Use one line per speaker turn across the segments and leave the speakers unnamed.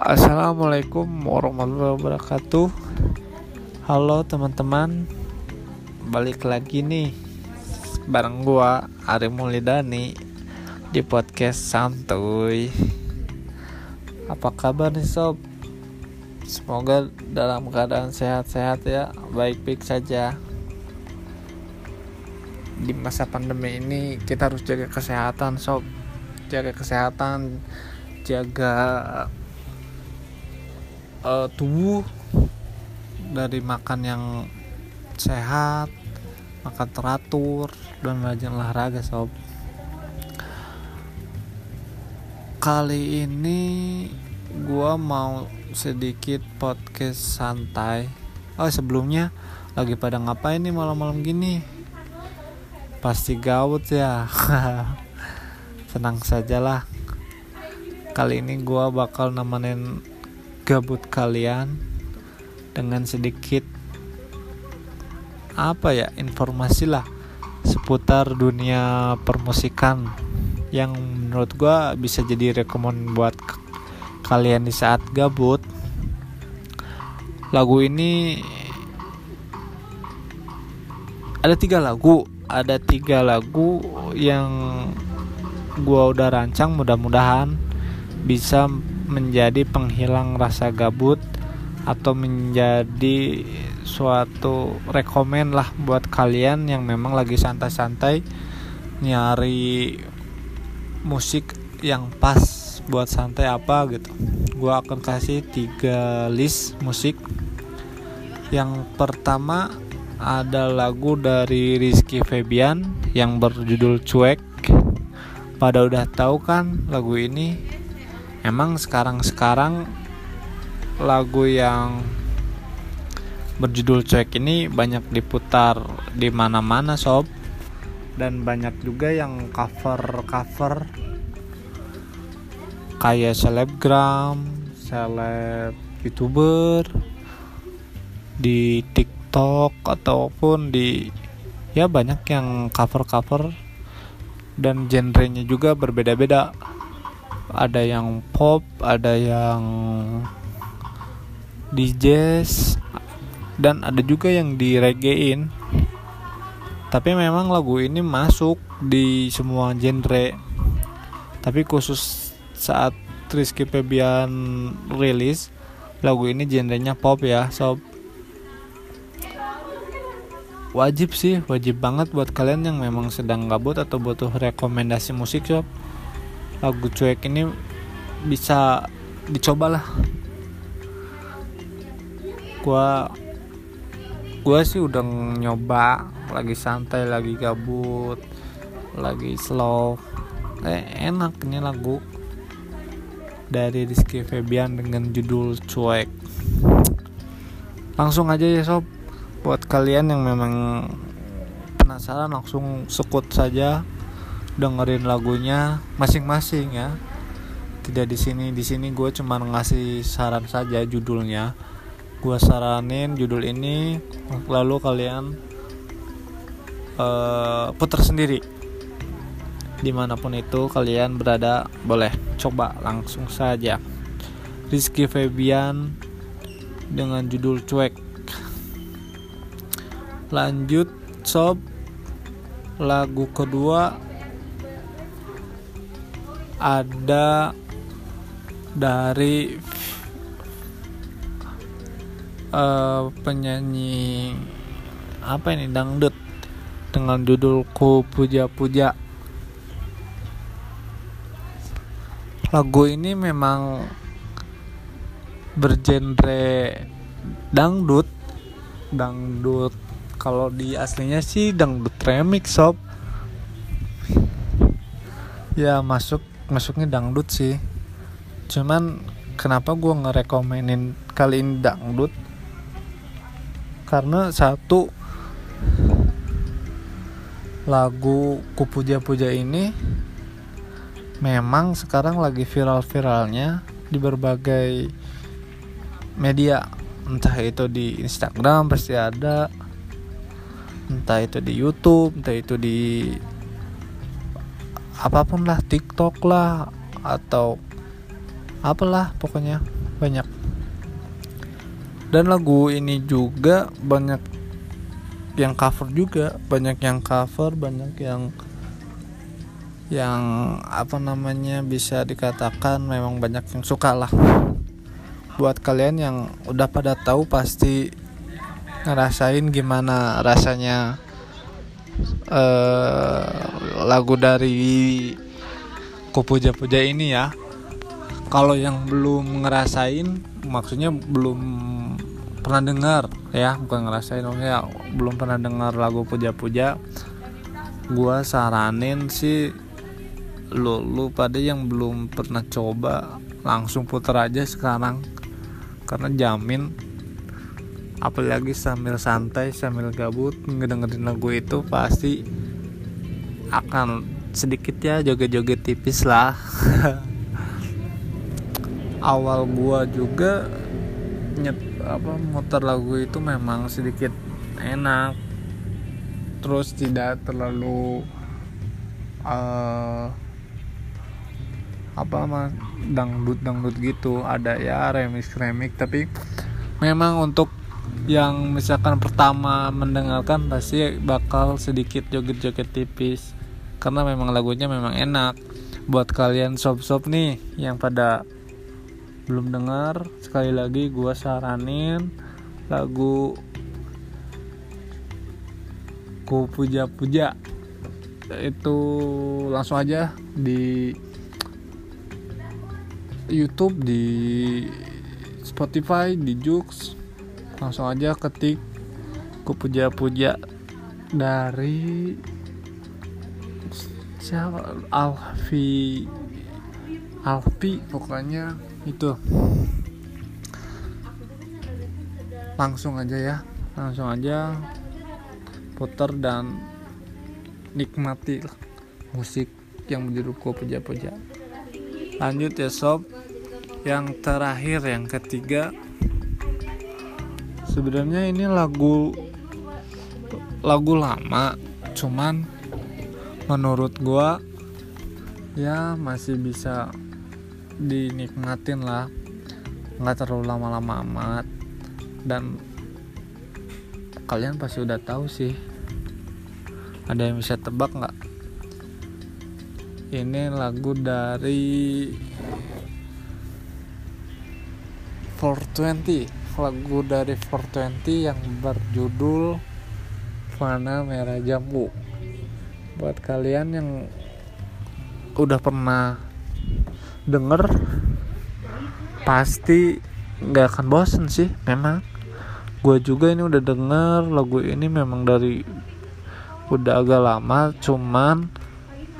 Assalamualaikum warahmatullahi wabarakatuh. Halo teman-teman. Balik lagi nih Bareng gua Ari Mulidani Di podcast Santuy. Apa kabar nih sob? Semoga dalam keadaan sehat-sehat ya Baik-baik saja. Di masa pandemi ini Kita harus jaga kesehatan sob. Jaga kesehatan Jaga uh, tubuh dari makan yang sehat, makan teratur dan rajin olahraga sob. Kali ini gua mau sedikit podcast santai. Oh sebelumnya lagi pada ngapain nih malam-malam gini? Pasti gawut ya. Senang sajalah. Kali ini gua bakal nemenin gabut kalian dengan sedikit apa ya informasi lah seputar dunia permusikan yang menurut gue bisa jadi rekomend buat kalian di saat gabut. Lagu ini ada tiga lagu ada tiga lagu yang gue udah rancang mudah-mudahan bisa menjadi penghilang rasa gabut atau menjadi suatu rekomen lah buat kalian yang memang lagi santai-santai nyari musik yang pas buat santai apa gitu. Gue akan kasih tiga list musik. Yang pertama ada lagu dari Rizky Febian yang berjudul Cuek. Pada udah tahu kan lagu ini emang sekarang-sekarang lagu yang berjudul cuek ini banyak diputar di mana-mana sob. Dan banyak juga yang cover-cover. Kayak selebgram, seleb. youtuber di TikTok ataupun di ya banyak yang cover-cover. Dan genrenya juga berbeda-beda ada yang pop ada yang di jazz dan ada juga yang di reggaein. Tapi memang lagu ini masuk di semua genre. Tapi khusus saat Rizky Febian rilis lagu ini genrenya pop ya sob. Wajib sih wajib banget buat kalian yang memang sedang gabut atau butuh rekomendasi musik sob lagu cuek ini bisa dicobalah. Gua gua sih udah nyoba lagi santai lagi gabut lagi slow. Eh, enak ini lagu dari Rizky Febian dengan judul cuek. Langsung aja ya sob. Buat kalian yang memang penasaran langsung sekut saja dengerin lagunya masing-masing ya. Tidak di sini di sini gue cuma ngasih saran saja judulnya. Gue saranin judul ini lalu kalian uh, putar sendiri. Di mana pun itu kalian berada boleh coba langsung saja. Rizky Febian dengan judul cuek. Lanjut sob. Lagu kedua ada dari uh, penyanyi apa ini dangdut dengan judul Ku Puja Puja lagu ini memang bergenre dangdut. Dangdut kalau di aslinya sih dangdut remix sob. Ya masuk masuknya dangdut sih. Cuman kenapa gue ngerekomenin kali ini dangdut? Karena satu lagu kupuja-puja ini memang sekarang lagi viral-viralnya di berbagai media. Entah itu di Instagram pasti ada entah itu di YouTube entah itu di apa pun lah TikTok lah atau apalah pokoknya banyak. Dan lagu ini juga banyak yang cover juga banyak yang cover banyak yang yang apa namanya bisa dikatakan memang banyak yang suka lah. Buat kalian yang udah pada tahu pasti ngerasain gimana rasanya uh, lagu dari Kupuja-puja ini ya. Kalau yang belum ngerasain maksudnya belum pernah dengar ya bukan ngerasain ya belum pernah dengar lagu puja-puja gua saranin sih lu lu pada yang belum pernah coba langsung putar aja sekarang. Karena jamin apalagi sambil santai sambil gabut ngedengerin lagu itu pasti akan sedikit ya joget-joget tipis lah. Awal gua juga nyet apa muter lagu itu memang sedikit enak. Terus tidak terlalu uh, apa mah dangdut dangdut gitu. Ada ya remix remix tapi memang untuk yang misalkan pertama mendengarkan pasti bakal sedikit joget-joget tipis. Karena memang lagunya memang enak. Buat kalian sob-sob nih yang pada belum dengar sekali lagi gue saranin lagu ku puja-puja. Itu langsung aja di YouTube di Spotify di Jux langsung aja ketik ku puja-puja dari siapa? Alfi. Alfi pokoknya itu. Langsung aja ya. Langsung aja putar dan nikmati musik yang menjadiku puja-puja. Lanjut ya sob. Yang terakhir yang ketiga sebenarnya ini lagu lagu lama cuman menurut gua ya masih bisa dinikmatin lah. Nggak terlalu lama-lama amat. Dan kalian pasti udah tahu sih ada yang bisa tebak nggak? Ini lagu dari 420 lagu dari 420 yang berjudul Fana Merah Jambu. Buat kalian yang udah pernah denger pasti nggak akan bosen sih memang. Gue juga ini udah denger lagu ini memang dari udah agak lama cuman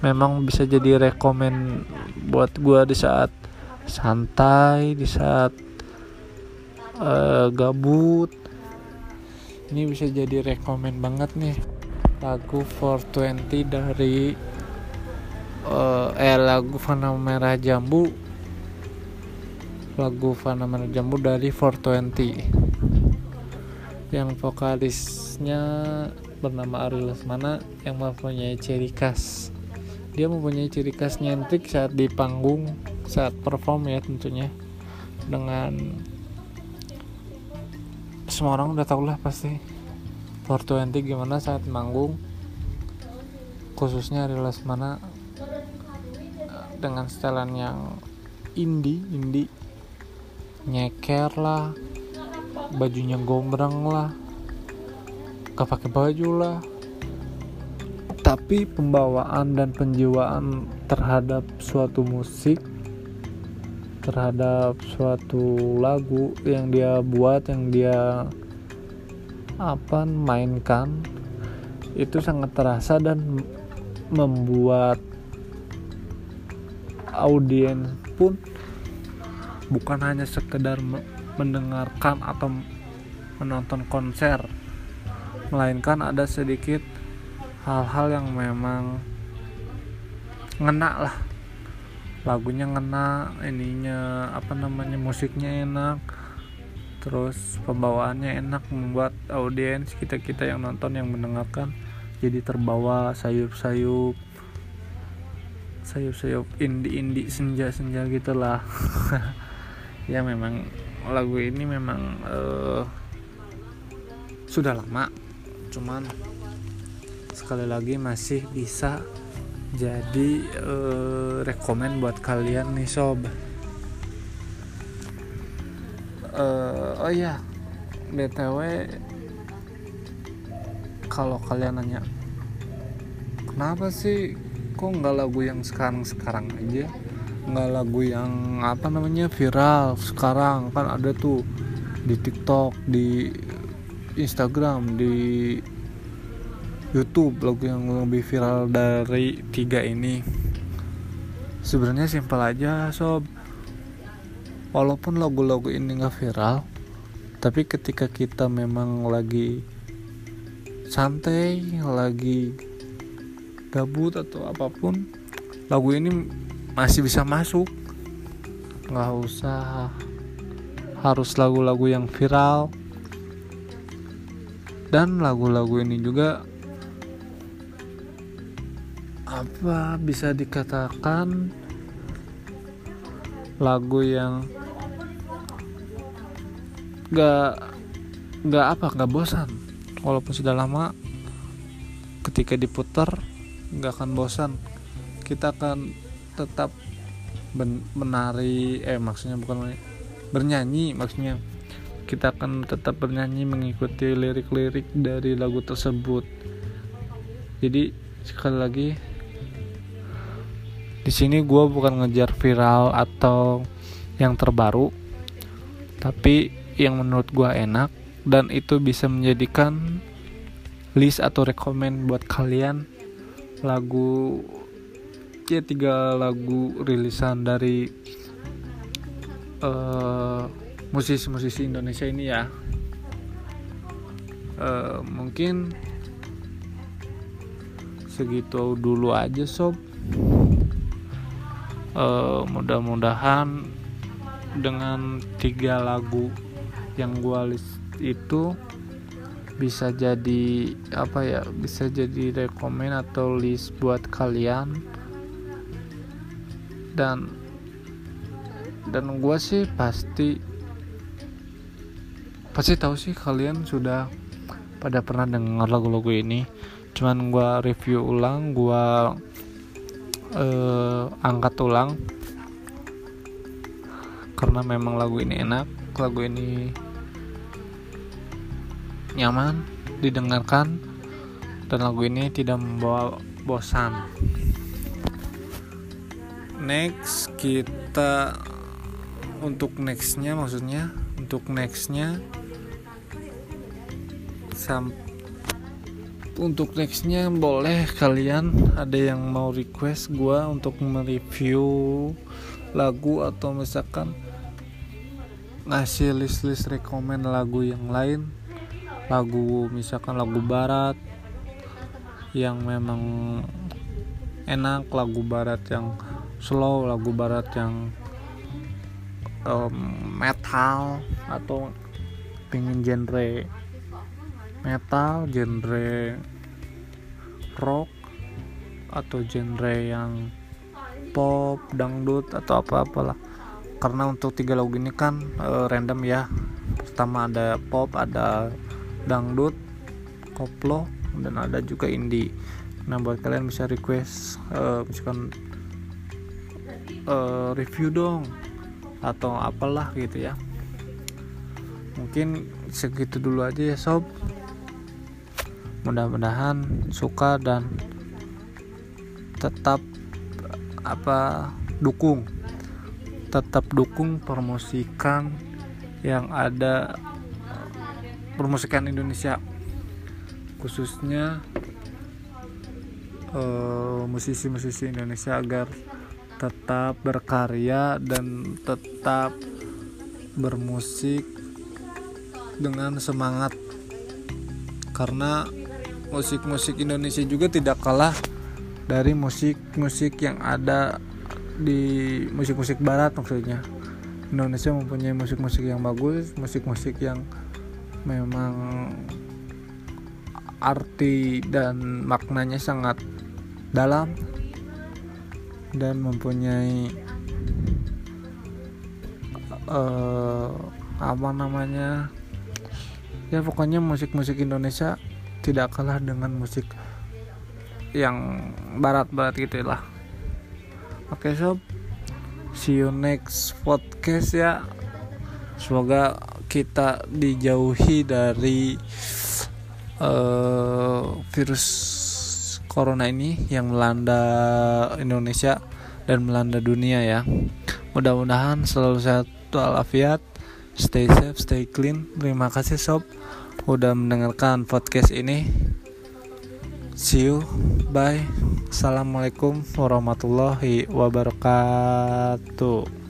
memang bisa jadi rekomen buat gue di saat santai di saat uh, gabut. Ini bisa jadi rekomen banget nih. Lagu 420 dari uh, eh lagu Fana Merah Jambu. Lagu Fana Merah Jambu dari 420 yang vokalisnya bernama Ari Lesmana yang mempunyai ciri khas. Dia mempunyai ciri khas nyentrik saat di panggung saat perform ya tentunya dengan semua orang udah tau lah pasti. 420 gimana saat manggung. Khususnya Ari Lesmana dengan setelan yang indie indie nyeker lah bajunya gombrang lah gak pakai baju lah. Tapi pembawaan dan penjiwaan terhadap suatu musik terhadap suatu lagu yang dia buat yang dia apa mainkan itu sangat terasa dan membuat audiens pun bukan hanya sekedar mendengarkan atau menonton konser melainkan ada sedikit hal-hal yang memang ngena lah lagunya ngena ininya apa namanya musiknya enak terus pembawaannya enak membuat audiens kita kita yang nonton yang mendengarkan jadi terbawa sayup-sayup sayup-sayup indie-indie senja-senja gitulah. Ya memang lagu ini memang uh, sudah lama cuman sekali lagi masih bisa jadi uh, rekomen buat kalian nih sob. Uh, oh iya. Btw kalau kalian nanya kenapa sih kok nggak lagu yang sekarang sekarang aja? Nggak lagu yang apa namanya viral sekarang? Kan ada tuh di TikTok di Instagram di YouTube lagu yang lebih viral dari tiga ini. Sebenarnya simpel aja sob. Walaupun lagu-lagu ini nggak viral tapi ketika kita memang lagi santai lagi gabut atau apa pun lagu ini masih bisa masuk. Nggak usah harus lagu-lagu yang viral. Dan lagu-lagu ini juga apa bisa dikatakan lagu yang gak gak apa gak bosan? Walaupun sudah lama ketika diputar gak akan bosan. Kita akan tetap menari eh maksudnya bukan bernyanyi. Maksudnya kita akan tetap bernyanyi mengikuti lirik-lirik dari lagu tersebut. Jadi sekali lagi di sini gue bukan ngejar viral atau yang terbaru tapi yang menurut gue enak dan itu bisa menjadikan list atau rekomend buat kalian lagu ya tiga lagu rilisan dari uh, musisi-musisi Indonesia ini ya. Uh, mungkin segitu dulu aja sob uh, mudah-mudahan dengan tiga lagu yang gua list itu bisa jadi apa ya bisa jadi rekomen atau list buat kalian. Dan dan gue sih pasti pasti tahu sih kalian sudah pada pernah dengar lagu-lagu ini. Cuman gue review ulang gue uh, angkat ulang karena memang lagu ini enak lagu ini nyaman didengarkan dan lagu ini tidak membawa bosan. Next kita untuk nextnya maksudnya untuk nextnya sam untuk nextnya boleh kalian ada yang mau request gue untuk mereview lagu atau misalkan ngasih list-list rekomend lagu yang lain? Lagu misalkan lagu barat yang memang enak lagu barat yang slow lagu barat yang um, metal atau pengen genre metal genre rock atau genre yang pop dangdut atau apa apalah karena untuk tiga lagu ini kan uh, random ya. Pertama ada pop ada dangdut koplo dan ada juga indie. Nah buat kalian bisa request uh, misalkan uh, review dong atau apalah gitu ya. Mungkin segitu dulu aja ya sob mudah-mudahan suka dan tetap apa dukung. Tetap dukung promosikan yang ada promosikan Indonesia khususnya musisi musisi-musisi Indonesia agar tetap berkarya dan tetap bermusik dengan semangat. Karena musik-musik Indonesia juga tidak kalah dari musik-musik yang ada di musik-musik barat maksudnya. Indonesia mempunyai musik-musik yang bagus musik-musik yang memang arti dan maknanya sangat dalam dan mempunyai uh, apa namanya? Ya pokoknya musik-musik Indonesia tidak kalah dengan musik yang barat-barat gitu lah. Oke okay, sob. See you next podcast ya. Semoga kita dijauhi dari uh, virus corona ini yang melanda Indonesia dan melanda dunia ya. Mudah-mudahan selalu sehat walafiat. Stay safe stay clean. Terima kasih sob udah mendengarkan podcast ini. See you. Bye. Assalamualaikum warahmatullahi wabarakatuh